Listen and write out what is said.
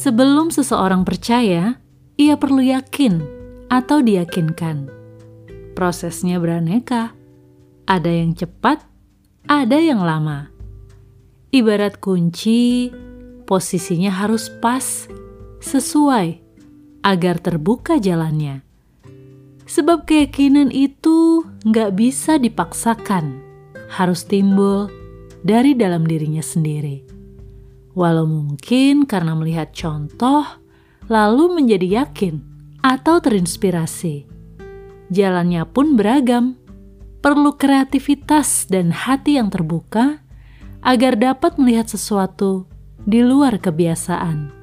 Sebelum seseorang percaya, ia perlu yakin atau diyakinkan. Prosesnya beraneka. Ada yang cepat, ada yang lama. Ibarat kunci, posisinya harus pas, sesuai, agar terbuka jalannya. Sebab keyakinan itu nggak bisa dipaksakan, harus timbul dari dalam dirinya sendiri. Walau mungkin karena melihat contoh, lalu menjadi yakin atau terinspirasi. Jalannya pun beragam, perlu kreativitas dan hati yang terbuka agar dapat melihat sesuatu di luar kebiasaan.